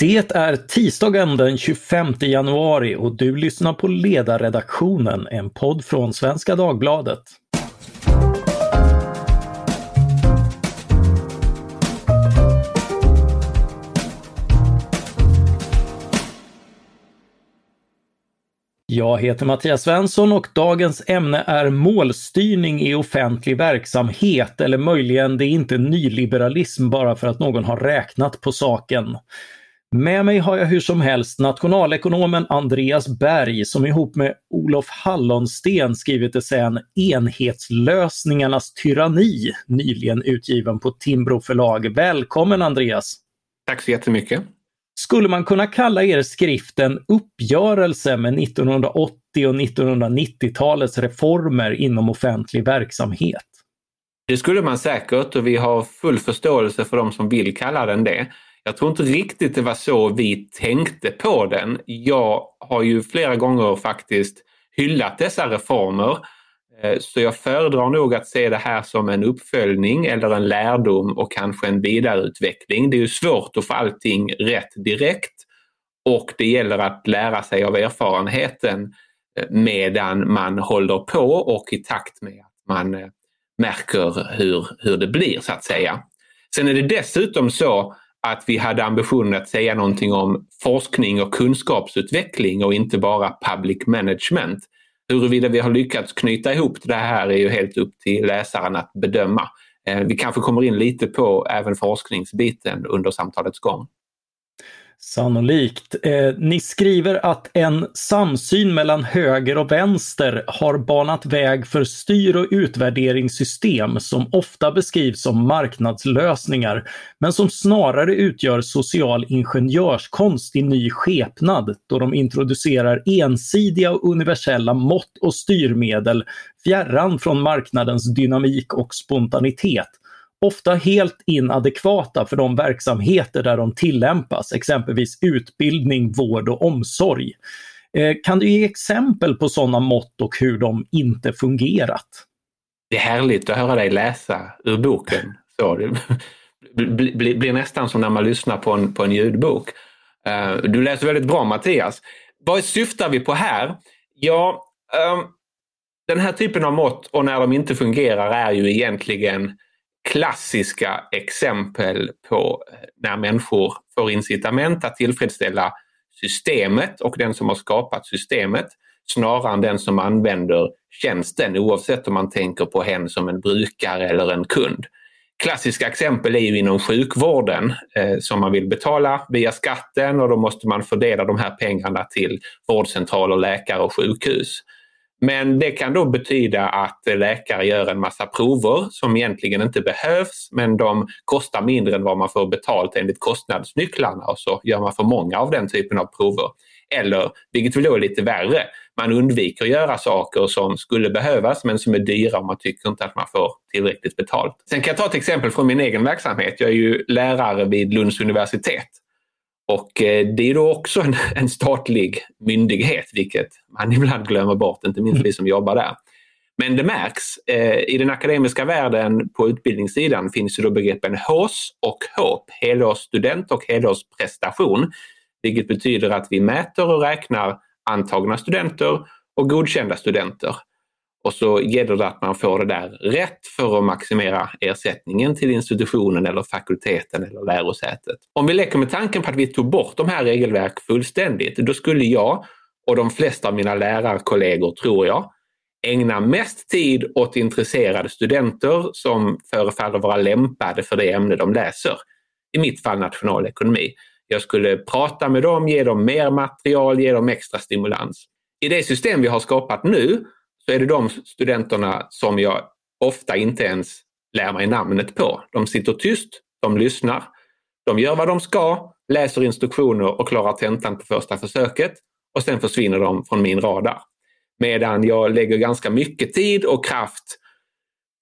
Det är tisdagen den 25 januari och du lyssnar på Ledarredaktionen, en podd från Svenska Dagbladet. Jag heter Mattias Svensson och dagens ämne är målstyrning i offentlig verksamhet eller möjligen det är inte nyliberalism bara för att någon har räknat på saken. Med mig har jag hur som helst nationalekonomen Andreas Berg som ihop med Olof Hallonsten skrivit essän Enhetslösningarnas tyranni, nyligen utgiven på Timbro förlag. Välkommen Andreas! Tack så jättemycket! Skulle man kunna kalla er skrift en uppgörelse med 1980 och 1990-talets reformer inom offentlig verksamhet? Det skulle man säkert och vi har full förståelse för de som vill kalla den det. Jag tror inte riktigt det var så vi tänkte på den. Jag har ju flera gånger faktiskt hyllat dessa reformer. Eh, så jag föredrar nog att se det här som en uppföljning eller en lärdom och kanske en vidareutveckling. Det är ju svårt att få allting rätt direkt och det gäller att lära sig av erfarenheten eh, medan man håller på och i takt med att man eh, märker hur, hur det blir så att säga. Sen är det dessutom så att vi hade ambitionen att säga någonting om forskning och kunskapsutveckling och inte bara public management. Huruvida vi har lyckats knyta ihop det här är ju helt upp till läsaren att bedöma. Eh, vi kanske kommer in lite på även forskningsbiten under samtalets gång. Sannolikt. Eh, ni skriver att en samsyn mellan höger och vänster har banat väg för styr och utvärderingssystem som ofta beskrivs som marknadslösningar, men som snarare utgör social ingenjörskonst i ny skepnad då de introducerar ensidiga och universella mått och styrmedel fjärran från marknadens dynamik och spontanitet ofta helt inadekvata för de verksamheter där de tillämpas, exempelvis utbildning, vård och omsorg. Eh, kan du ge exempel på sådana mått och hur de inte fungerat? Det är härligt att höra dig läsa ur boken. Så det blir nästan som när man lyssnar på en, på en ljudbok. Eh, du läser väldigt bra Mattias. Vad syftar vi på här? Ja, ehm, den här typen av mått och när de inte fungerar är ju egentligen klassiska exempel på eh, när människor får incitament att tillfredsställa systemet och den som har skapat systemet snarare än den som använder tjänsten oavsett om man tänker på hen som en brukare eller en kund. Klassiska exempel är ju inom sjukvården eh, som man vill betala via skatten och då måste man fördela de här pengarna till vårdcentraler, läkare och sjukhus. Men det kan då betyda att läkare gör en massa prover som egentligen inte behövs men de kostar mindre än vad man får betalt enligt kostnadsnycklarna och så gör man för många av den typen av prover. Eller, vilket väl då är lite värre, man undviker att göra saker som skulle behövas men som är dyra och man tycker inte att man får tillräckligt betalt. Sen kan jag ta ett exempel från min egen verksamhet. Jag är ju lärare vid Lunds universitet och eh, det är då också en, en statlig myndighet, vilket man ibland glömmer bort, inte minst vi som jobbar där. Men det märks. Eh, I den akademiska världen på utbildningssidan finns ju då begreppen HÅS och HÅP, helårsstudent och helårsprestation, vilket betyder att vi mäter och räknar antagna studenter och godkända studenter. Och så gäller det att man får det där rätt för att maximera ersättningen till institutionen eller fakulteten eller lärosätet. Om vi leker med tanken på att vi tog bort de här regelverk fullständigt, då skulle jag och de flesta av mina lärarkollegor, tror jag, ägna mest tid åt intresserade studenter som förefaller vara lämpade för det ämne de läser. I mitt fall nationalekonomi. Jag skulle prata med dem, ge dem mer material, ge dem extra stimulans. I det system vi har skapat nu så är det de studenterna som jag ofta inte ens lär mig namnet på. De sitter tyst, de lyssnar, de gör vad de ska, läser instruktioner och klarar tentan på första försöket och sen försvinner de från min radar. Medan jag lägger ganska mycket tid och kraft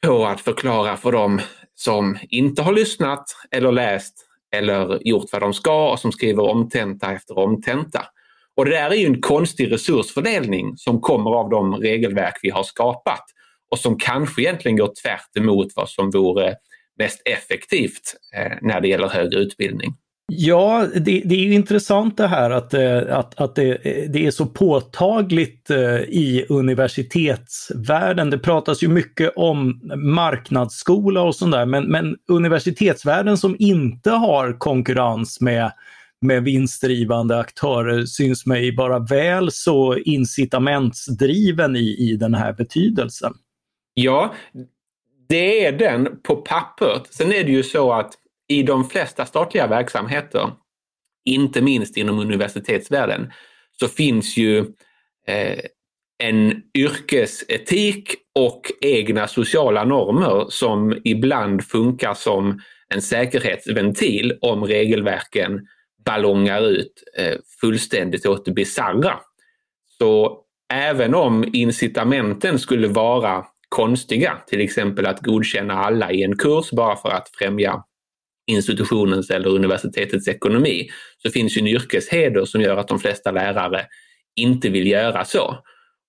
på att förklara för dem som inte har lyssnat eller läst eller gjort vad de ska och som skriver omtenta efter omtenta. Och det där är ju en konstig resursfördelning som kommer av de regelverk vi har skapat och som kanske egentligen går tvärt emot vad som vore mest effektivt eh, när det gäller högre utbildning. Ja, det, det, är ju intressant det här att, eh, att, att det, eh, det, är så påtagligt eh, i universitetsvärlden. Det pratas ju mycket om marknadsskola och sånt där, men, men universitetsvärlden som inte har konkurrens med, med vinstdrivande aktörer syns mig vara väl så incitamentsdriven i, i den här betydelsen. Ja, det är den på pappret. Sen är det ju så att i de flesta statliga verksamheter, inte minst inom universitetsvärlden, så finns ju eh, en yrkesetik och egna sociala normer som ibland funkar som en säkerhetsventil om regelverken ballongar ut eh, fullständigt åt det bisarra. Så även om incitamenten skulle vara konstiga, till exempel att godkänna alla i en kurs bara för att främja institutionens eller universitetets ekonomi, så finns ju en yrkesheder som gör att de flesta lärare inte vill göra så.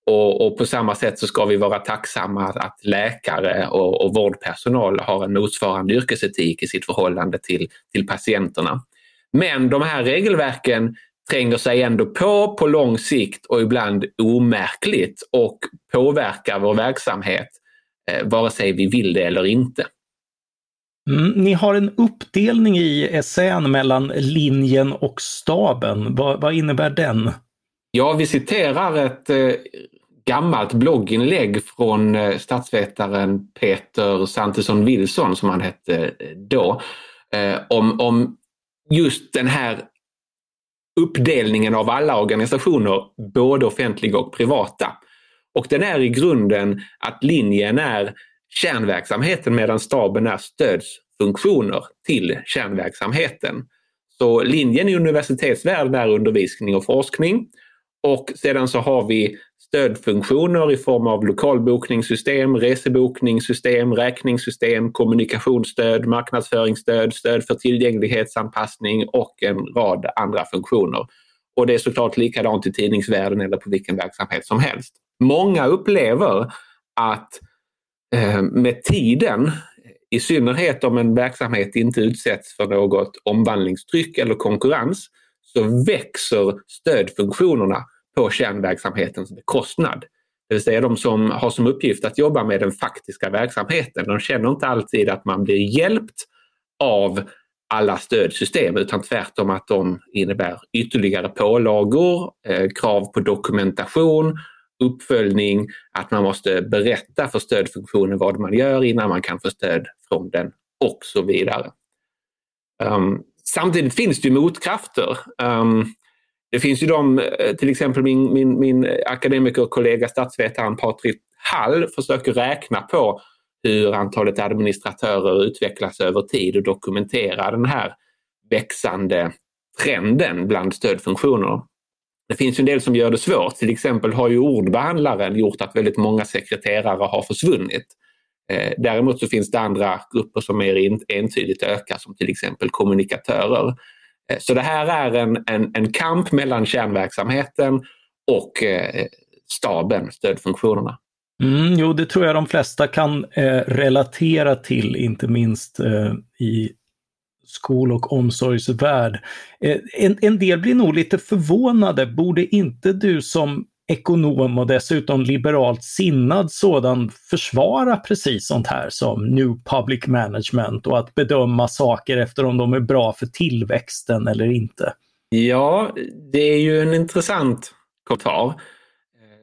Och, och på samma sätt så ska vi vara tacksamma att, att läkare och, och vårdpersonal har en motsvarande yrkesetik i sitt förhållande till, till patienterna. Men de här regelverken tränger sig ändå på på lång sikt och ibland omärkligt och påverkar vår verksamhet eh, vare sig vi vill det eller inte. Mm, ni har en uppdelning i essän mellan linjen och staben. Vad, vad innebär den? Ja, vi citerar ett eh, gammalt blogginlägg från eh, statsvetaren Peter Santesson Wilson, som han hette eh, då, eh, om, om just den här uppdelningen av alla organisationer, både offentliga och privata. Och den är i grunden att linjen är kärnverksamheten medan staben är stödsfunktioner till kärnverksamheten. Så linjen i universitetsvärlden är undervisning och forskning och sedan så har vi stödfunktioner i form av lokalbokningssystem, resebokningssystem, räkningssystem, kommunikationsstöd, marknadsföringsstöd, stöd för tillgänglighetsanpassning och en rad andra funktioner. Och det är såklart likadant i tidningsvärlden eller på vilken verksamhet som helst. Många upplever att eh, med tiden, i synnerhet om en verksamhet inte utsätts för något omvandlingstryck eller konkurrens, så växer stödfunktionerna på kärnverksamhetens bekostnad. Det vill säga de som har som uppgift att jobba med den faktiska verksamheten. De känner inte alltid att man blir hjälpt av alla stödsystem utan tvärtom att de innebär ytterligare pålagor, eh, krav på dokumentation, uppföljning, att man måste berätta för stödfunktionen vad man gör innan man kan få stöd från den och så vidare. Um, samtidigt finns det motkrafter. Um, det finns ju de, eh, till exempel min, min, min akademikerkollega statsvetaren Patrik Hall försöker räkna på hur antalet administratörer utvecklas över tid och dokumentera den här växande trenden bland stödfunktioner. Det finns en del som gör det svårt. Till exempel har ju ordbehandlaren gjort att väldigt många sekreterare har försvunnit. Eh, däremot så finns det andra grupper som mer entydigt ökar som till exempel kommunikatörer. Eh, så det här är en, en, en kamp mellan kärnverksamheten och eh, staben, stödfunktionerna. Mm, jo, det tror jag de flesta kan eh, relatera till, inte minst eh, i skol och omsorgsvärld. Eh, en, en del blir nog lite förvånade. Borde inte du som ekonom och dessutom liberalt sinnad sådan försvara precis sånt här som New Public Management och att bedöma saker efter om de är bra för tillväxten eller inte? Ja, det är ju en intressant kommentar.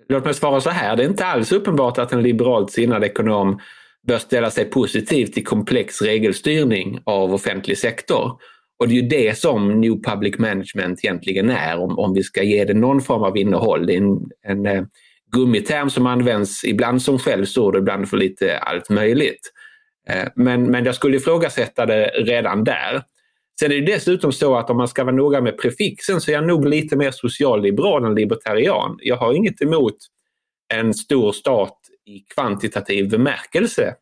Låt mig svara så här, det är inte alls uppenbart att en liberalt sinnad ekonom bör ställa sig positiv till komplex regelstyrning av offentlig sektor. Och det är ju det som New Public Management egentligen är om, om vi ska ge det någon form av innehåll. Det är en, en eh, gummiterm som används ibland som skällsord och ibland för lite allt möjligt. Eh, men, men jag skulle ifrågasätta det redan där. Sen är det dessutom så att om man ska vara noga med prefixen så är jag nog lite mer socialliberal än libertarian. Jag har inget emot en stor stat i kvantitativ bemärkelse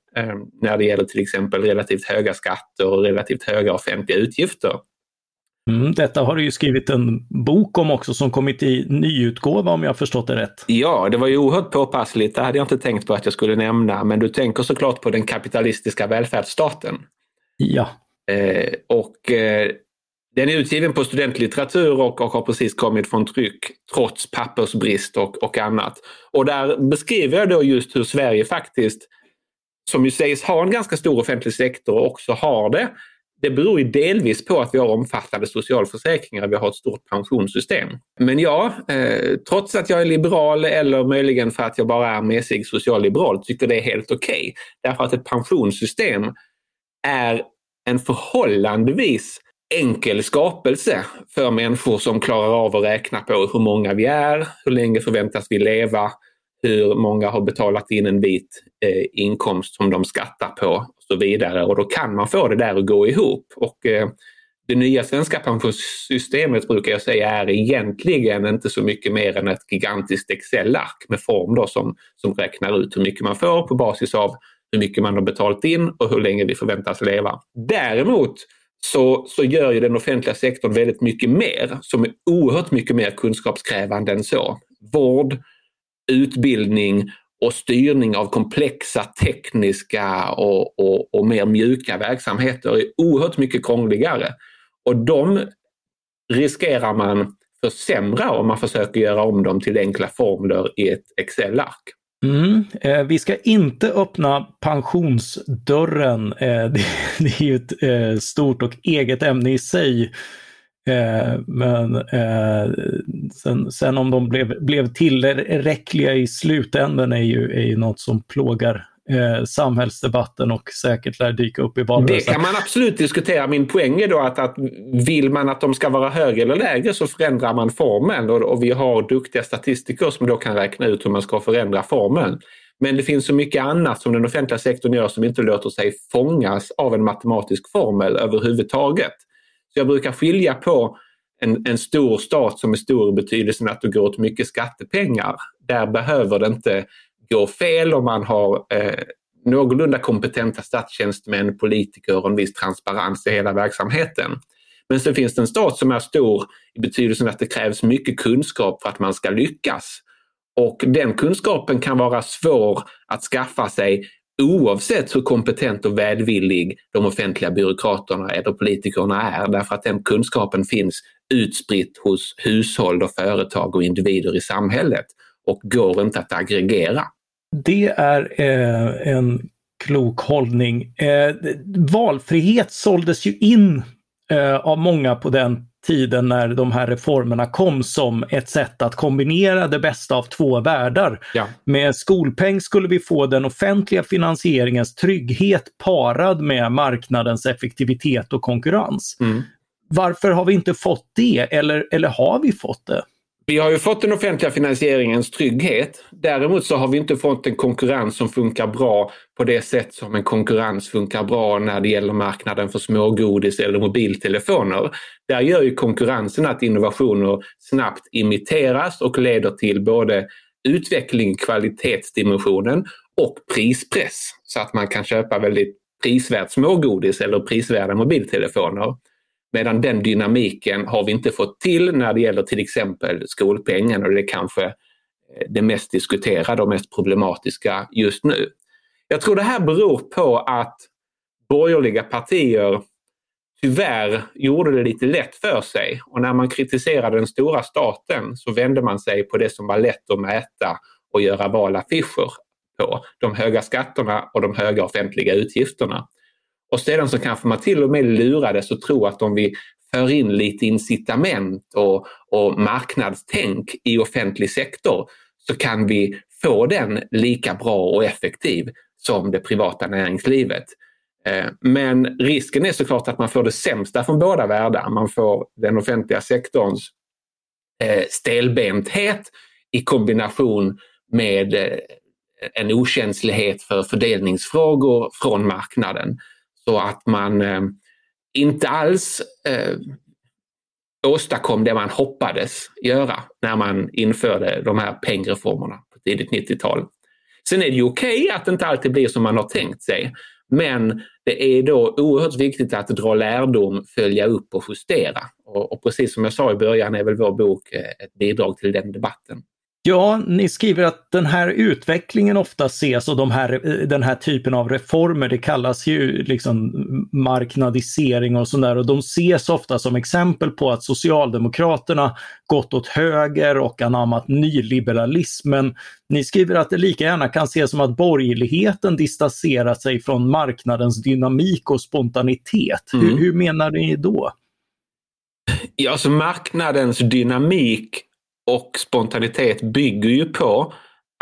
när det gäller till exempel relativt höga skatter och relativt höga offentliga utgifter. Mm, detta har du ju skrivit en bok om också som kommit i nyutgåva om jag förstått det rätt. Ja, det var ju oerhört påpassligt. Det hade jag inte tänkt på att jag skulle nämna, men du tänker såklart på den kapitalistiska välfärdsstaten. Ja. Eh, och eh, Den är utgiven på studentlitteratur och, och har precis kommit från tryck trots pappersbrist och, och annat. Och där beskriver jag då just hur Sverige faktiskt, som ju sägs ha en ganska stor offentlig sektor och också har det, det beror ju delvis på att vi har omfattande socialförsäkringar, vi har ett stort pensionssystem. Men ja, eh, trots att jag är liberal eller möjligen för att jag bara är mesig socialliberal, tycker det är helt okej. Okay. Därför att ett pensionssystem är en förhållandevis enkel skapelse för människor som klarar av att räkna på hur många vi är, hur länge förväntas vi leva, hur många har betalat in en vit eh, inkomst som de skattar på och så vidare. Och då kan man få det där att gå ihop. Och, eh, det nya svenska pensionssystemet brukar jag säga är egentligen inte så mycket mer än ett gigantiskt Excel-ark med form då som, som räknar ut hur mycket man får på basis av hur mycket man har betalat in och hur länge vi förväntas leva. Däremot så, så gör ju den offentliga sektorn väldigt mycket mer som är oerhört mycket mer kunskapskrävande än så. Vård, utbildning och styrning av komplexa tekniska och, och, och mer mjuka verksamheter är oerhört mycket krångligare. Och de riskerar man försämra om man försöker göra om dem till enkla formler i ett Excel-ark. Mm. Eh, vi ska inte öppna pensionsdörren. Eh, det, det, är ju ett eh, stort och eget ämne i sig. Eh, men eh, sen, sen, om de blev, blev tillräckliga i slutändan är ju, är ju något som plågar eh, samhällsdebatten och säkert lär dyka upp i valrörelsen. Det kan man absolut diskutera. Min poäng är då att, att vill man att de ska vara högre eller lägre så förändrar man formeln och, och vi har duktiga statistiker som då kan räkna ut hur man ska förändra formeln. Men det finns så mycket annat som den offentliga sektorn gör som inte låter sig fångas av en matematisk formel överhuvudtaget. Så jag brukar skilja på en, en stor stat som är stor i betydelsen att det går åt mycket skattepengar. Där behöver det inte gå fel om man har eh, någorlunda kompetenta statstjänstemän, politiker och en viss transparens i hela verksamheten. Men sen finns det en stat som är stor i betydelsen att det krävs mycket kunskap för att man ska lyckas. Och den kunskapen kan vara svår att skaffa sig oavsett hur kompetent och välvillig de offentliga byråkraterna eller politikerna är, därför att den kunskapen finns utspritt hos hushåll och företag och individer i samhället och går inte att aggregera. Det är eh, en klok hållning. Eh, valfrihet såldes ju in eh, av många på den tiden när de här reformerna kom som ett sätt att kombinera det bästa av två världar. Ja. Med skolpeng skulle vi få den offentliga finansieringens trygghet parad med marknadens effektivitet och konkurrens. Mm. Varför har vi inte fått det eller, eller har vi fått det? Vi har ju fått den offentliga finansieringens trygghet. Däremot så har vi inte fått en konkurrens som funkar bra på det sätt som en konkurrens funkar bra när det gäller marknaden för smågodis eller mobiltelefoner. Där gör ju konkurrensen att innovationer snabbt imiteras och leder till både utveckling, kvalitetsdimensionen och prispress så att man kan köpa väldigt prisvärt smågodis eller prisvärda mobiltelefoner. Medan den dynamiken har vi inte fått till när det gäller till exempel skolpengen och det är kanske eh, det mest diskuterade och mest problematiska just nu. Jag tror det här beror på att borgerliga partier tyvärr gjorde det lite lätt för sig och när man kritiserade den stora staten så vände man sig på det som var lätt att mäta och göra valaffischer på. De höga skatterna och de höga offentliga utgifterna. Och sedan så kanske man till och med lurades att tro att om vi för in lite incitament och, och marknadstänk i offentlig sektor så kan vi få den lika bra och effektiv som det privata näringslivet. Eh, men risken är såklart att man får det sämsta från båda världar. Man får den offentliga sektorns eh, stelbenthet i kombination med eh, en okänslighet för fördelningsfrågor från marknaden. Så att man eh, inte alls eh, åstadkom det man hoppades göra när man införde de här pengreformerna på tidigt 90-tal. Sen är det ju okej okay att det inte alltid blir som man har tänkt sig. Men det är då oerhört viktigt att dra lärdom, följa upp och justera. Och, och precis som jag sa i början är väl vår bok eh, ett bidrag till den debatten. Ja, ni skriver att den här utvecklingen ofta ses och de här, den här typen av reformer, det kallas ju liksom marknadisering och sådär och de ses ofta som exempel på att Socialdemokraterna gått åt höger och anammat nyliberalismen. Ni skriver att det lika gärna kan ses som att borgerligheten distanserat sig från marknadens dynamik och spontanitet. Mm. Hur, hur menar ni då? Ja, alltså marknadens dynamik och spontanitet bygger ju på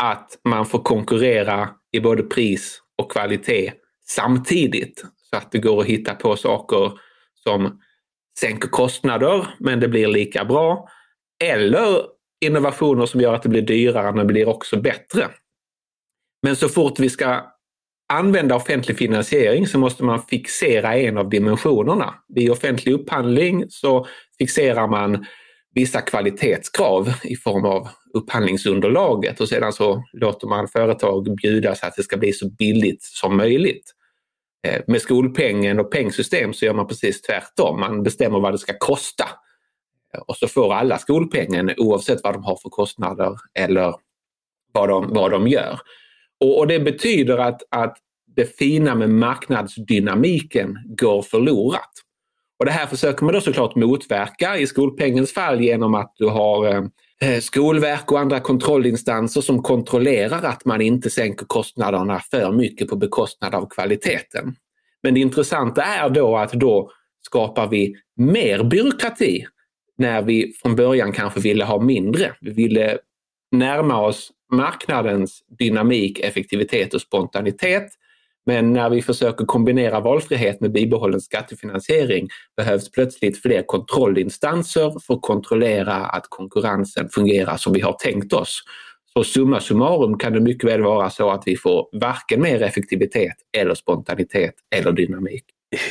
att man får konkurrera i både pris och kvalitet samtidigt. Så att det går att hitta på saker som sänker kostnader men det blir lika bra. Eller innovationer som gör att det blir dyrare men blir också bättre. Men så fort vi ska använda offentlig finansiering så måste man fixera en av dimensionerna. Vid offentlig upphandling så fixerar man vissa kvalitetskrav i form av upphandlingsunderlaget och sedan så låter man företag bjuda så att det ska bli så billigt som möjligt. Eh, med skolpengen och pengsystem så gör man precis tvärtom. Man bestämmer vad det ska kosta. Eh, och så får alla skolpengen oavsett vad de har för kostnader eller vad de, vad de gör. Och, och det betyder att, att det fina med marknadsdynamiken går förlorat. Och det här försöker man då såklart motverka i skolpengens fall genom att du har eh, Skolverk och andra kontrollinstanser som kontrollerar att man inte sänker kostnaderna för mycket på bekostnad av kvaliteten. Men det intressanta är då att då skapar vi mer byråkrati när vi från början kanske ville ha mindre. Vi ville närma oss marknadens dynamik, effektivitet och spontanitet men när vi försöker kombinera valfrihet med bibehållen skattefinansiering behövs plötsligt fler kontrollinstanser för att kontrollera att konkurrensen fungerar som vi har tänkt oss. Så summa summarum kan det mycket väl vara så att vi får varken mer effektivitet eller spontanitet eller dynamik.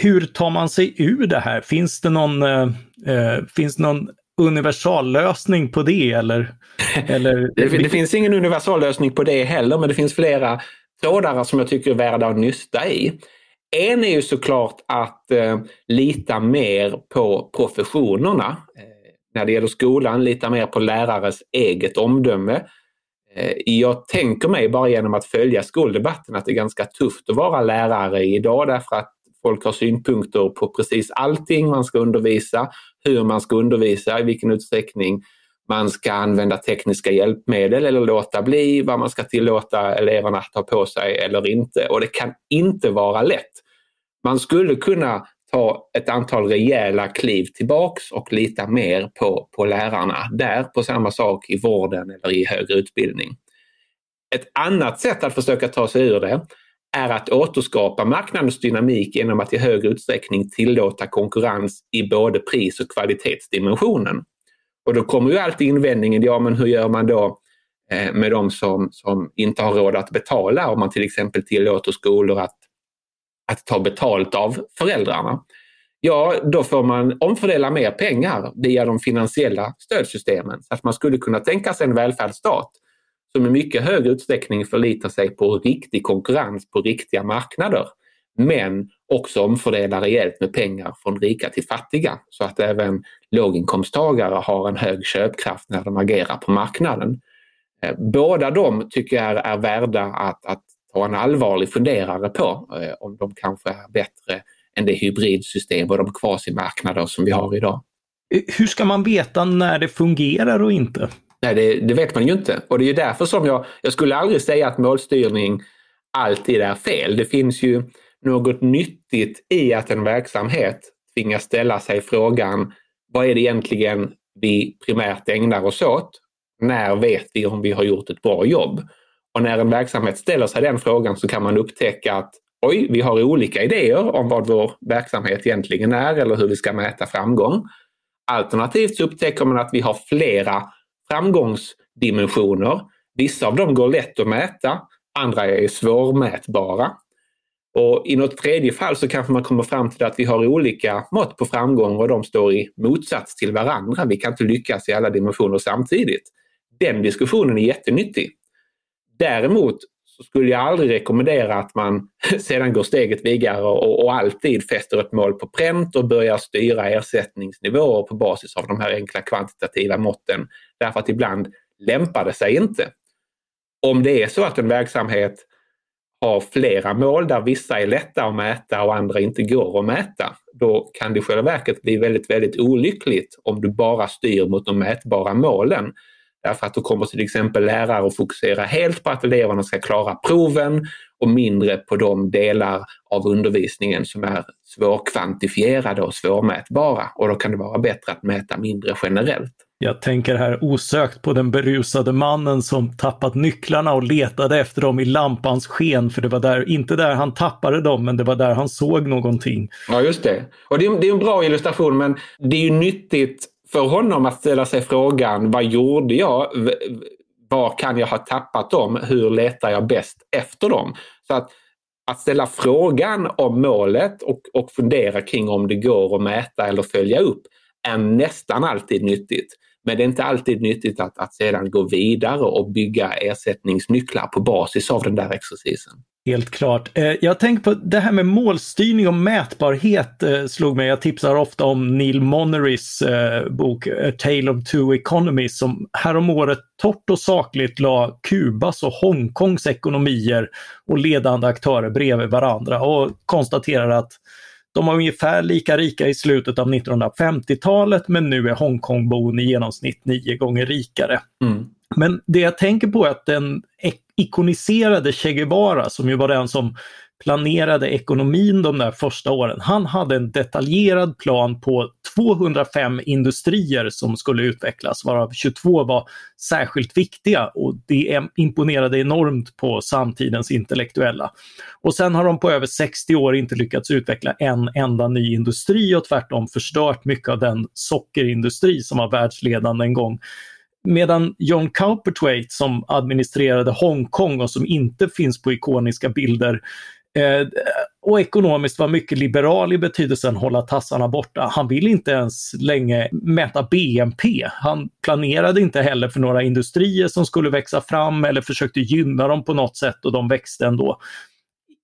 Hur tar man sig ur det här? Finns det någon, eh, eh finns någon universallösning på det? Eller, eller... det, det finns ingen universallösning på det heller, men det finns flera trådar som jag tycker är värda att nysta i. En är ju såklart att eh, lita mer på professionerna. Eh, när det gäller skolan, lita mer på lärares eget omdöme. Eh, jag tänker mig bara genom att följa skoldebatten att det är ganska tufft att vara lärare idag därför att folk har synpunkter på precis allting man ska undervisa, hur man ska undervisa, i vilken utsträckning man ska använda tekniska hjälpmedel eller låta bli, vad man ska tillåta eleverna att ta på sig eller inte. Och det kan inte vara lätt. Man skulle kunna ta ett antal rejäla kliv tillbaks och lita mer på, på lärarna där på samma sak i vården eller i högre utbildning. Ett annat sätt att försöka ta sig ur det är att återskapa marknadens dynamik genom att i högre utsträckning tillåta konkurrens i både pris och kvalitetsdimensionen. Och då kommer ju alltid invändningen, ja men hur gör man då eh, med de som, som inte har råd att betala om man till exempel tillåter skolor att, att ta betalt av föräldrarna? Ja, då får man omfördela mer pengar via de finansiella stödsystemen. Så att man skulle kunna tänka sig en välfärdsstat som i mycket högre utsträckning förlitar sig på riktig konkurrens på riktiga marknader. Men också omfördela rejält med pengar från rika till fattiga så att även låginkomsttagare har en hög köpkraft när de agerar på marknaden. Eh, båda de tycker jag är värda att, att ta en allvarlig funderare på eh, om de kanske är bättre än det hybridsystem och de kvasimarknader som vi har idag. Hur ska man veta när det fungerar och inte? Nej, det, det vet man ju inte. Och det är därför som jag, jag skulle aldrig säga att målstyrning alltid är fel. Det finns ju något nyttigt i att en verksamhet tvingas ställa sig frågan vad är det egentligen vi primärt ägnar oss åt? När vet vi om vi har gjort ett bra jobb? Och när en verksamhet ställer sig den frågan så kan man upptäcka att oj, vi har olika idéer om vad vår verksamhet egentligen är eller hur vi ska mäta framgång. Alternativt så upptäcker man att vi har flera framgångsdimensioner. Vissa av dem går lätt att mäta, andra är svårmätbara. Och I något tredje fall så kanske man kommer fram till att vi har olika mått på framgång och de står i motsats till varandra. Vi kan inte lyckas i alla dimensioner samtidigt. Den diskussionen är jättenyttig. Däremot så skulle jag aldrig rekommendera att man sedan går steget vidare och, och alltid fäster ett mål på pränt och börjar styra ersättningsnivåer på basis av de här enkla kvantitativa måtten. Därför att ibland lämpar det sig inte. Om det är så att en verksamhet har flera mål där vissa är lätta att mäta och andra inte går att mäta, då kan det i själva verket bli väldigt, väldigt olyckligt om du bara styr mot de mätbara målen. Därför att då kommer till exempel lärare att fokusera helt på att eleverna ska klara proven och mindre på de delar av undervisningen som är svårkvantifierade och svårmätbara. Och då kan det vara bättre att mäta mindre generellt. Jag tänker här osökt på den berusade mannen som tappat nycklarna och letade efter dem i lampans sken, för det var där, inte där han tappade dem, men det var där han såg någonting. Ja, just det. Och det är, det är en bra illustration, men det är ju nyttigt för honom att ställa sig frågan, vad gjorde jag? Var kan jag ha tappat dem? Hur letar jag bäst efter dem? Så att, att ställa frågan om målet och, och fundera kring om det går att mäta eller följa upp är nästan alltid nyttigt. Men det är inte alltid nyttigt att, att sedan gå vidare och bygga ersättningsnycklar på basis av den där exercisen. Helt klart. Eh, jag tänker på det här med målstyrning och mätbarhet eh, slog mig. Jag tipsar ofta om Neil Monerys eh, bok A Tale of Two Economies som häromåret torrt och sakligt la Kubas och Hongkongs ekonomier och ledande aktörer bredvid varandra och konstaterar att de var ungefär lika rika i slutet av 1950-talet men nu är Hongkongbon i genomsnitt nio gånger rikare. Mm. Men det jag tänker på är att den ikoniserade Che Guevara, som ju var den som planerade ekonomin de där första åren. Han hade en detaljerad plan på 205 industrier som skulle utvecklas, varav 22 var särskilt viktiga och det imponerade enormt på samtidens intellektuella. Och sen har de på över 60 år inte lyckats utveckla en enda ny industri och tvärtom förstört mycket av den sockerindustri som var världsledande en gång. Medan John Cowperthwaite som administrerade Hongkong och som inte finns på ikoniska bilder Eh, och ekonomiskt var mycket liberal i betydelsen hålla tassarna borta. Han vill inte ens länge mäta BNP. Han planerade inte heller för några industrier som skulle växa fram eller försökte gynna dem på något sätt och de växte ändå.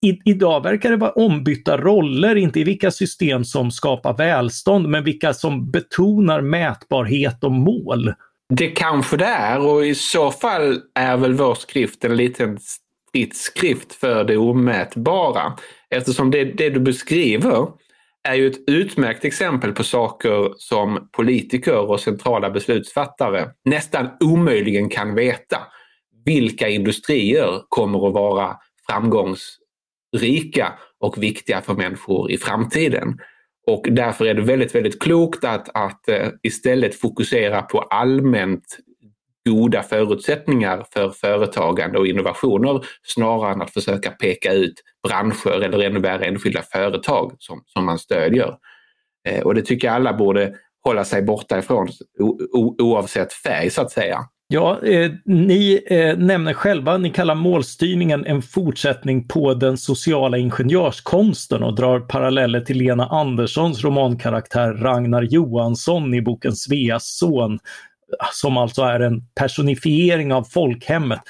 I, idag verkar det vara ombytta roller, inte i vilka system som skapar välstånd, men vilka som betonar mätbarhet och mål. Det kanske det är och i så fall är väl vår skrift en liten stridsskrift för det omätbara. Eftersom det, det du beskriver är ju ett utmärkt exempel på saker som politiker och centrala beslutsfattare nästan omöjligen kan veta. Vilka industrier kommer att vara framgångsrika och viktiga för människor i framtiden? Och därför är det väldigt, väldigt klokt att, att eh, istället fokusera på allmänt goda förutsättningar för företagande och innovationer snarare än att försöka peka ut branscher eller ännu värre enskilda företag som, som man stödjer. Eh, och det tycker jag alla borde hålla sig borta ifrån oavsett färg så att säga. Ja, eh, ni eh, nämner själva, ni kallar målstyrningen en fortsättning på den sociala ingenjörskonsten och drar paralleller till Lena Anderssons romankaraktär Ragnar Johansson i boken Sveas son, som alltså är en personifiering av folkhemmet.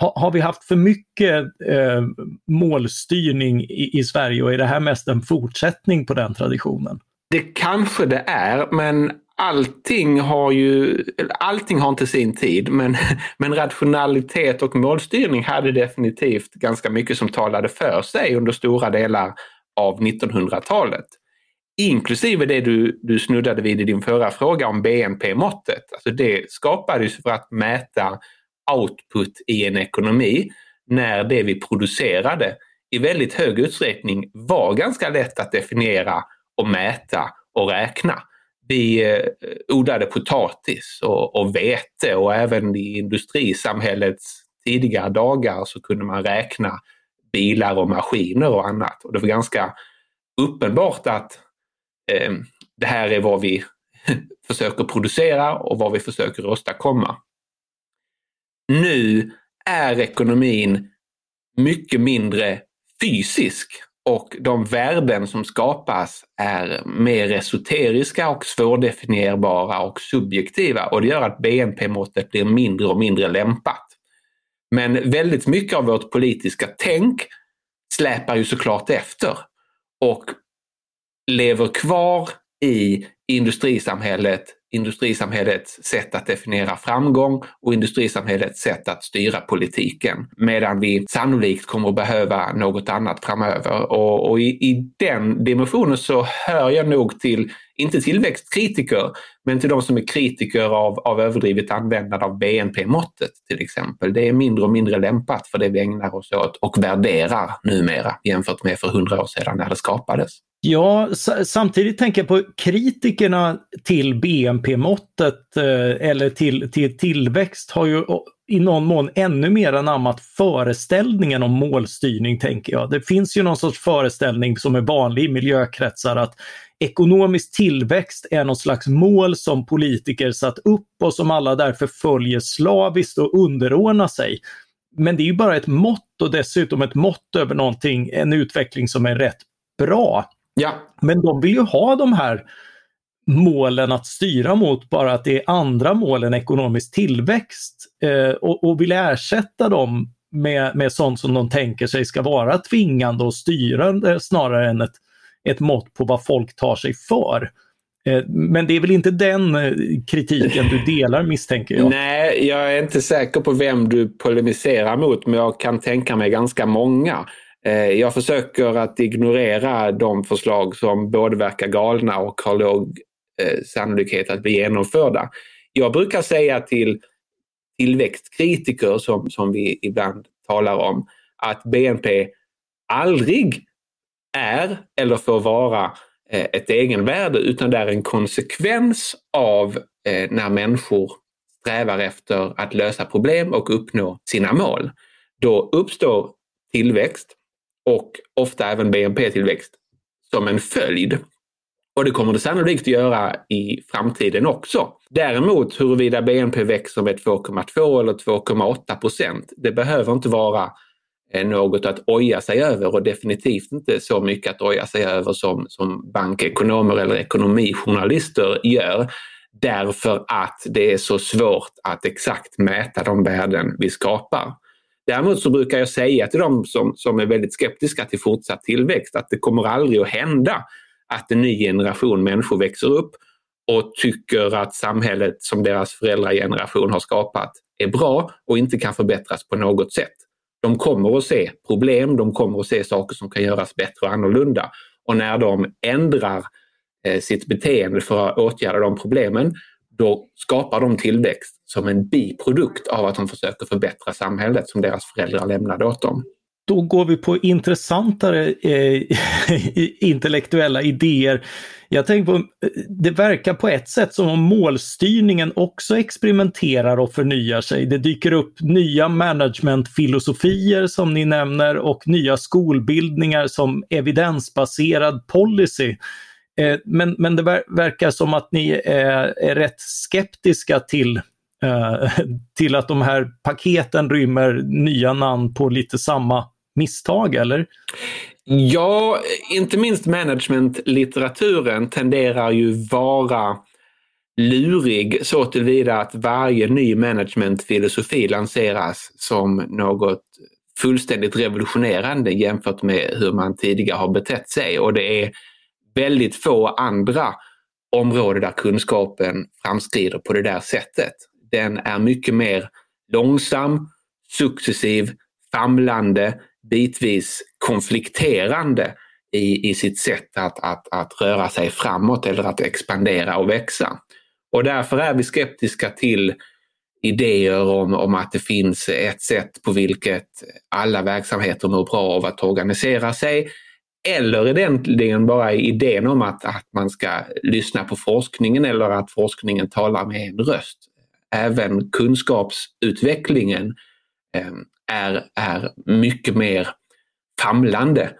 Ha, har vi haft för mycket eh, målstyrning i, i Sverige och är det här mest en fortsättning på den traditionen? Det kanske det är, men allting har ju, allting har inte sin tid, men, men rationalitet och målstyrning hade definitivt ganska mycket som talade för sig under stora delar av 1900-talet. Inklusive det du, du snuddade vid i din förra fråga om BNP-måttet. Alltså det skapades för att mäta output i en ekonomi när det vi producerade i väldigt hög utsträckning var ganska lätt att definiera och mäta och räkna vi eh, odlade potatis och, och vete och även i industrisamhällets tidigare dagar så kunde man räkna bilar och maskiner och annat. Och det var ganska uppenbart att eh, det här är vad vi försöker producera och vad vi försöker åstadkomma. Nu är ekonomin mycket mindre fysisk och de värden som skapas är mer esoteriska och svårdefinierbara och subjektiva och det gör att BNP-måttet blir mindre och mindre lämpat. Men väldigt mycket av vårt politiska tänk släpar ju såklart efter och lever kvar i industrisamhället, industrisamhällets sätt att definiera framgång och industrisamhällets sätt att styra politiken. Medan vi sannolikt kommer att behöva något annat framöver. Och, och i, i den dimensionen så hör jag nog till, inte tillväxtkritiker, men till de som är kritiker av, av överdrivet användande av BNP-måttet till exempel. Det är mindre och mindre lämpat för det vi ägnar oss åt och värderar numera jämfört med för hundra år sedan när det skapades. Ja, samtidigt tänker jag på kritikerna till BNP-måttet eh, eller till, till tillväxt har ju i någon mån ännu mer anammat föreställningen om målstyrning, tänker jag. Det finns ju någon sorts föreställning som är vanlig i miljökretsar att ekonomisk tillväxt är någon slags mål som politiker satt upp och som alla därför följer slaviskt och underordnar sig. Men det är ju bara ett mått och dessutom ett mått över någonting, en utveckling som är rätt bra. Ja. Men de vill ju ha de här målen att styra mot, bara att det är andra mål än ekonomisk tillväxt eh, och, och vill ersätta dem med, med sånt som de tänker sig ska vara tvingande och styrande snarare än ett, ett mått på vad folk tar sig för. Eh, men det är väl inte den eh, kritiken du delar misstänker jag? Nej, jag är inte säker på vem du polemiserar mot, men jag kan tänka mig ganska många. Eh, jag försöker att ignorera de förslag som både verkar galna och har låg eh, sannolikhet att bli genomförda. Jag brukar säga till tillväxtkritiker som, som vi ibland talar om att BNP aldrig är eller får vara eh, ett egenvärde utan det är en konsekvens av när människor strävar efter att lösa problem och uppnå sina mål. Då uppstår tillväxt och ofta även BNP-tillväxt som en följd. Och det kommer det sannolikt att göra i framtiden också. Däremot huruvida BNP växer med 2,2 eller 2,8 procent, det behöver inte vara eh, något att oja sig över och definitivt inte så mycket att oja sig över som, som bankekonomer eller ekonomijournalister gör. Därför att det är så svårt att exakt mäta de värden vi skapar. Däremot så brukar jag säga till de som, som är väldigt skeptiska till fortsatt tillväxt att det kommer aldrig att hända att en ny generation människor växer upp och tycker att samhället som deras föräldrageneration har skapat är bra och inte kan förbättras på något sätt. De kommer att se problem, de kommer att se saker som kan göras bättre och annorlunda. Och när de ändrar eh, sitt beteende för att åtgärda de problemen, då skapar de tillväxt som en biprodukt av att de försöker förbättra samhället som deras föräldrar lämnade åt dem. Då går vi på intressantare eh, intellektuella idéer. Jag tänker på, eh, det verkar på ett sätt som om målstyrningen också experimenterar och förnyar sig. Det dyker upp nya managementfilosofier som ni nämner och nya skolbildningar som evidensbaserad policy Eh, men, men det verkar som att ni är, är rätt skeptiska till, eh, till att de här paketen rymmer nya namn på lite samma misstag, eller? Ja, inte minst managementlitteraturen tenderar ju vara lurig så tillvida att varje ny managementfilosofi lanseras som något fullständigt revolutionerande jämfört med hur man tidigare har betett sig. Och det är väldigt få andra områden där kunskapen framskrider på det där sättet. Den är mycket mer långsam, successiv, famlande, bitvis konflikterande i, i sitt sätt att, att, att röra sig framåt eller att expandera och växa. Och därför är vi skeptiska till idéer om, om att det finns ett sätt på vilket alla verksamheter mår bra av att organisera sig eller egentligen bara idén om att, att man ska lyssna på forskningen eller att forskningen talar med en röst. Även kunskapsutvecklingen eh, är, är mycket mer famlande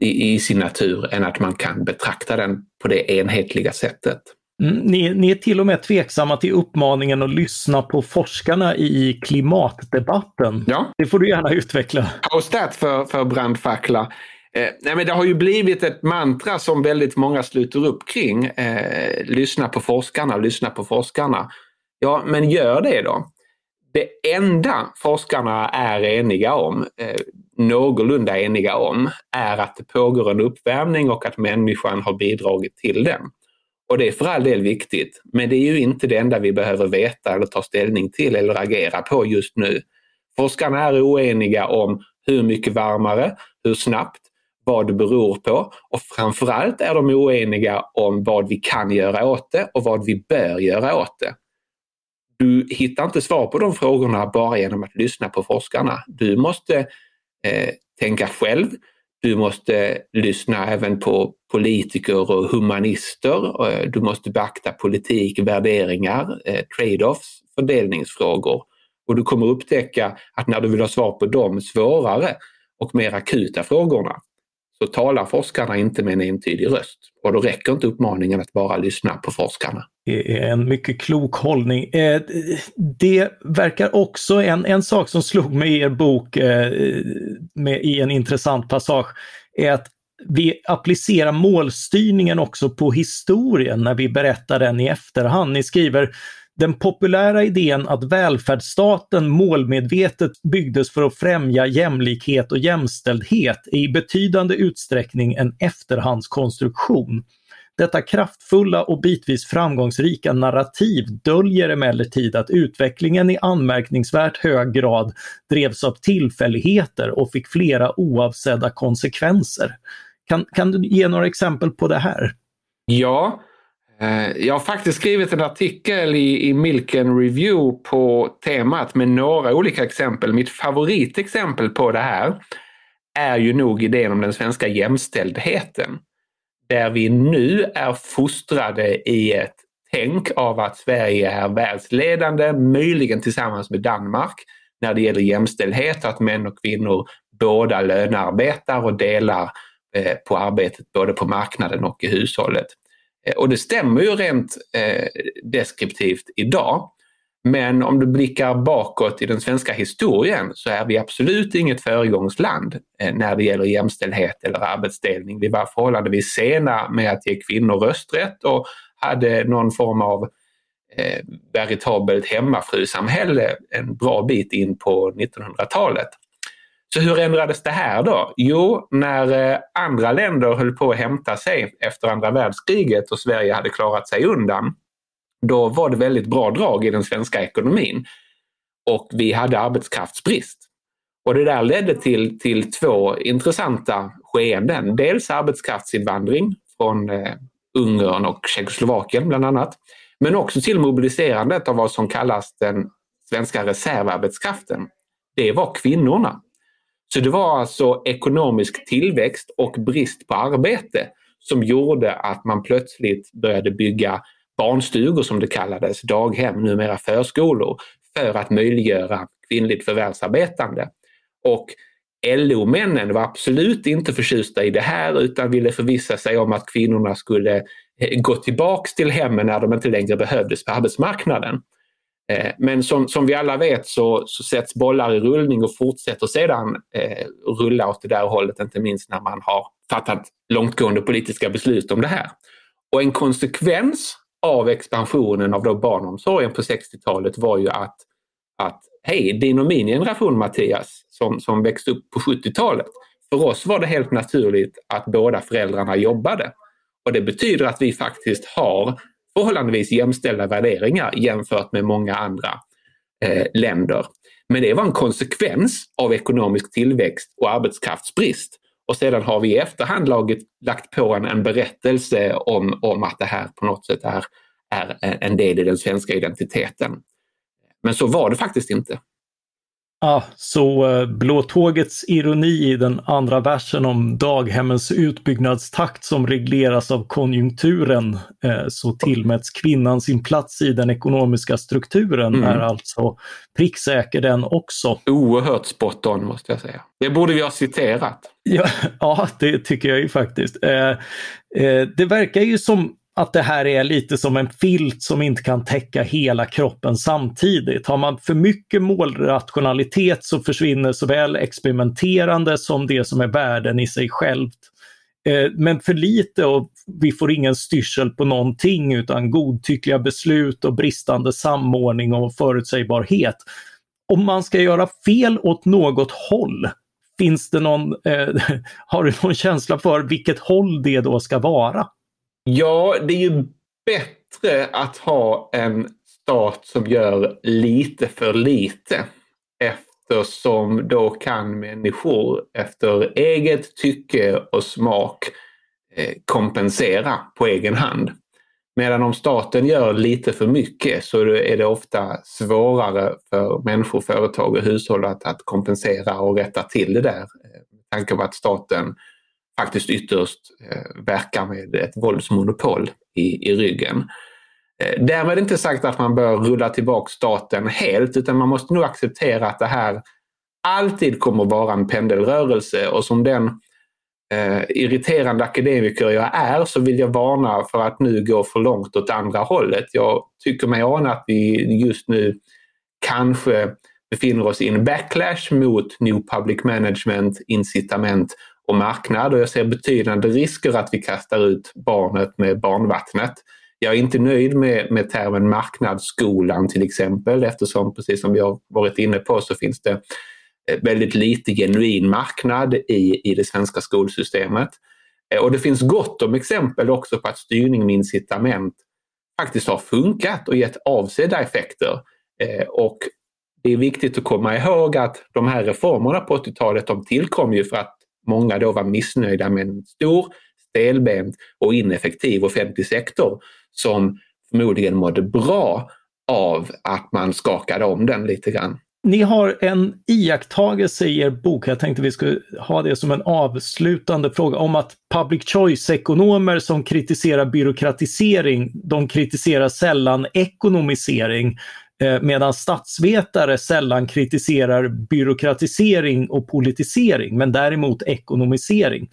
i, i, sin natur än att man kan betrakta den på det enhetliga sättet. Mm, ni, ni, är till och med tveksamma till uppmaningen att lyssna på forskarna i klimatdebatten. Ja. Det får du gärna utveckla. How's that för, för brandfackla? Eh, nej, men det har ju blivit ett mantra som väldigt många sluter upp kring. Eh, lyssna på forskarna, lyssna på forskarna. Ja, men gör det då. Det enda forskarna är eniga om, eh, någorlunda eniga om, är att det pågår en uppvärmning och att människan har bidragit till den. Och det är för all del viktigt, men det är ju inte det enda vi behöver veta eller ta ställning till eller agera på just nu. Forskarna är oeniga om hur mycket varmare, hur snabbt, vad det beror på och framförallt är de oeniga om vad vi kan göra åt det och vad vi bör göra åt det. Du hittar inte svar på de frågorna bara genom att lyssna på forskarna. Du måste eh, tänka själv. Du måste lyssna även på politiker och humanister. Eh, du måste beakta politik, värderingar, eh, trade-offs, fördelningsfrågor. Och du kommer upptäcka att när du vill ha svar på de svårare och mer akuta frågorna så talar forskarna inte med en entydig röst. Och då räcker inte uppmaningen att bara lyssna på forskarna. Det är en mycket klok hållning. Eh, det verkar också, en, en sak som slog mig i er bok eh, med, i en intressant passage, är att vi applicerar målstyrningen också på historien när vi berättar den i efterhand. Ni skriver den populära idén att välfärdsstaten målmedvetet byggdes för att främja jämlikhet och jämställdhet är i betydande utsträckning en efterhandskonstruktion. Detta kraftfulla och bitvis framgångsrika narrativ döljer emellertid att utvecklingen i anmärkningsvärt hög grad drevs av tillfälligheter och fick flera oavsedda konsekvenser. Kan, kan du ge några exempel på det här? Ja, Eh, jag har faktiskt skrivit en artikel i, i Milken Review på temat med några olika exempel. Mitt favoritexempel på det här är ju nog idén om den svenska jämställdheten. Där vi nu är fostrade i ett tänk av att Sverige är världsledande, möjligen tillsammans med Danmark, när det gäller jämställdhet, att män och kvinnor båda lönearbetar och delar eh, på arbetet både på marknaden och i hushållet. Eh, och det stämmer ju rent eh, deskriptivt idag. Men om du blickar bakåt i den svenska historien så är vi absolut inget föregångsland eh, när det gäller jämställdhet eller arbetsdelning. Vi var förhållandevis sena med att ge kvinnor rösträtt och hade någon form av eh, veritabelt hemmafrusamhälle en bra bit in på 1900-talet. Så hur ändrades det här då? Jo, när eh, andra länder höll på att hämta sig efter andra världskriget och Sverige hade klarat sig undan, då var det väldigt bra drag i den svenska ekonomin. Och vi hade arbetskraftsbrist. Och det där ledde till, till två intressanta skeenden. Dels arbetskraftsinvandring från eh, Ungern och Tjeckoslovakien bland annat. Men också till mobiliserandet av vad som kallas den svenska reservarbetskraften. Det var kvinnorna. Så det var alltså ekonomisk tillväxt och brist på arbete som gjorde att man plötsligt började bygga barnstugor som det kallades, daghem, numera förskolor, för att möjliggöra kvinnligt förvärvsarbetande. Och LO-männen var absolut inte förtjusta i det här utan ville förvissa sig om att kvinnorna skulle eh, gå tillbaks till hemmen när de inte längre behövdes på arbetsmarknaden. Eh, men som, som vi alla vet så, så sätts bollar i rullning och fortsätter sedan eh, rulla åt det där hållet, inte minst när man har fattat långtgående politiska beslut om det här. Och en konsekvens av expansionen av då barnomsorgen på 60-talet var ju att, att hej, din och min generation Mattias, som, som växte upp på 70-talet, för oss var det helt naturligt att båda föräldrarna jobbade. Och det betyder att vi faktiskt har förhållandevis jämställda värderingar jämfört med många andra eh, länder. Men det var en konsekvens av ekonomisk tillväxt och arbetskraftsbrist. Och sedan har vi i efterhand laget, lagt på en, en berättelse om, om att det här på något sätt är, är en del i den svenska identiteten. Men så var det faktiskt inte. Ah, så eh, Blå tågets ironi i den andra versen om daghemmens utbyggnadstakt som regleras av konjunkturen eh, så tillmäts kvinnan sin plats i den ekonomiska strukturen mm. är alltså pricksäker den också. Oerhört spot on måste jag säga. Det borde vi ha citerat. Ja, ja det tycker jag ju faktiskt. Eh, eh, det verkar ju som att det här är lite som en filt som inte kan täcka hela kroppen samtidigt. Har man för mycket målrationalitet så försvinner såväl experimenterande som det som är värden i sig självt. Eh, men för lite och vi får ingen styrsel på någonting utan godtyckliga beslut och bristande samordning och förutsägbarhet. Om man ska göra fel åt något håll, finns det någon, eh, har du någon känsla för vilket håll det då ska vara? Ja, det är ju bättre att ha en stat som gör lite för lite eftersom då kan människor efter eget tycke och smak eh, kompensera på egen hand. Medan om staten gör lite för mycket så är det ofta svårare för människor, företag och hushåll att, att kompensera och rätta till det där. Eh, med tanke på att staten faktiskt ytterst eh, verkar med ett våldsmonopol i, i ryggen. Eh, därmed inte sagt att man bör rulla tillbaka staten helt utan man måste nog acceptera att det här alltid kommer vara en pendelrörelse och som den eh, irriterande akademiker jag är så vill jag varna för att nu gå för långt åt andra hållet. Jag tycker mig ana att vi just nu kanske befinner oss i en backlash mot New Public Management, incitament och marknad och jag ser betydande risker att vi kastar ut barnet med barnvattnet. Jag är inte nöjd med, med termen marknadsskolan till exempel eftersom precis som vi har varit inne på så finns det eh, väldigt lite genuin marknad i, i det svenska skolsystemet. Eh, och det finns gott om exempel också på att styrning med incitament faktiskt har funkat och gett avsedda effekter. Eh, och det är viktigt att komma ihåg att de här reformerna på 80-talet de tillkom ju för att många då var missnöjda med en stor, stelbent och ineffektiv offentlig sektor som förmodligen mådde bra av att man skakade om den lite grann. Ni har en iakttagelse i er bok, jag tänkte vi skulle ha det som en avslutande fråga, om att public choice-ekonomer som kritiserar byråkratisering, de kritiserar sällan ekonomisering. Eh, medan statsvetare sällan kritiserar byråkratisering och politisering, men däremot ekonomisering.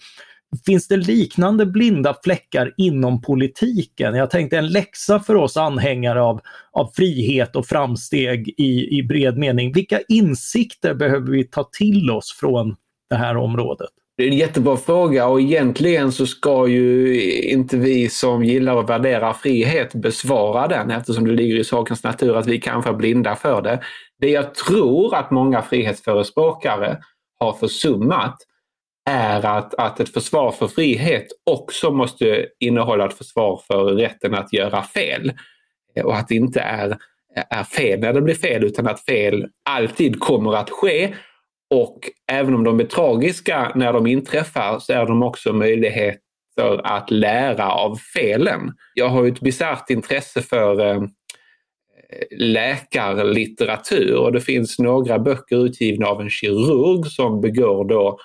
Finns det liknande blinda fläckar inom politiken? Jag tänkte en läxa för oss anhängare av, av frihet och framsteg i, i bred mening. Vilka insikter behöver vi ta till oss från det här området? Det är en jättebra fråga och egentligen så ska ju inte vi som gillar och värderar frihet besvara den eftersom det ligger i sakens natur att vi kanske är blinda för det. Det jag tror att många frihetsförespråkare har försummat är att, att ett försvar för frihet också måste innehålla ett försvar för rätten att göra fel. Och att det inte är, är fel när det blir fel utan att fel alltid kommer att ske och även om de är tragiska när de inträffar så är de också möjligheter att lära av felen. Jag har ju ett bisarrt intresse för eh, läkarlitteratur och det finns några böcker utgivna av en kirurg som begår då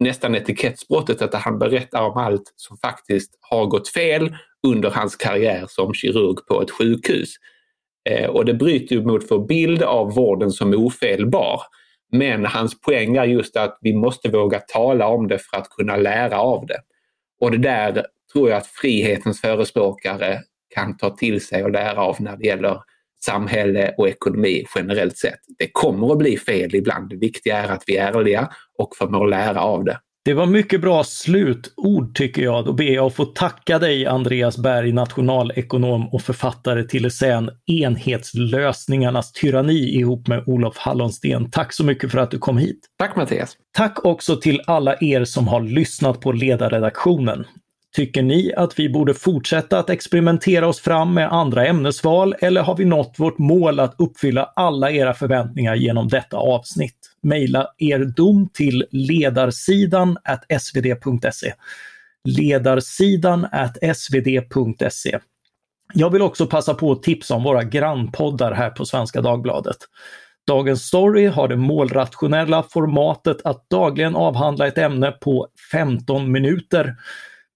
nästan etikettsbrottet att han berättar om allt som faktiskt har gått fel under hans karriär som kirurg på ett sjukhus. Eh, och det bryter ju mot vår bild av vården som ofelbar. Men hans poäng är just att vi måste våga tala om det för att kunna lära av det. Och det där tror jag att frihetens förespråkare kan ta till sig och lära av när det gäller samhälle och ekonomi generellt sett. Det kommer att bli fel ibland. Det viktiga är att vi är ärliga och förmår lära av det. Det var mycket bra slutord tycker jag. Då ber jag att få tacka dig Andreas Berg, nationalekonom och författare till essän Enhetslösningarnas tyranni ihop med Olof Hallonsten. Tack så mycket för att du kom hit. Tack Mattias. Tack också till alla er som har lyssnat på ledarredaktionen. Tycker ni att vi borde fortsätta att experimentera oss fram med andra ämnesval eller har vi nått vårt mål att uppfylla alla era förväntningar genom detta avsnitt? Maila er dom till ledarsidan svd.se. Ledarsidan svd.se. Jag vill också passa på att tipsa om våra grannpoddar här på Svenska Dagbladet. Dagens Story har det målrationella formatet att dagligen avhandla ett ämne på 15 minuter.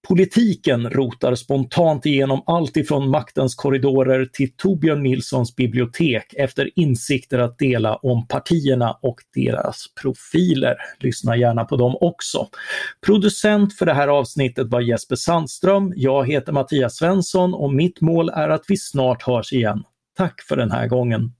Politiken rotar spontant igenom allt ifrån maktens korridorer till Torbjörn Nilssons bibliotek efter insikter att dela om partierna och deras profiler. Lyssna gärna på dem också. Producent för det här avsnittet var Jesper Sandström. Jag heter Mattias Svensson och mitt mål är att vi snart hörs igen. Tack för den här gången.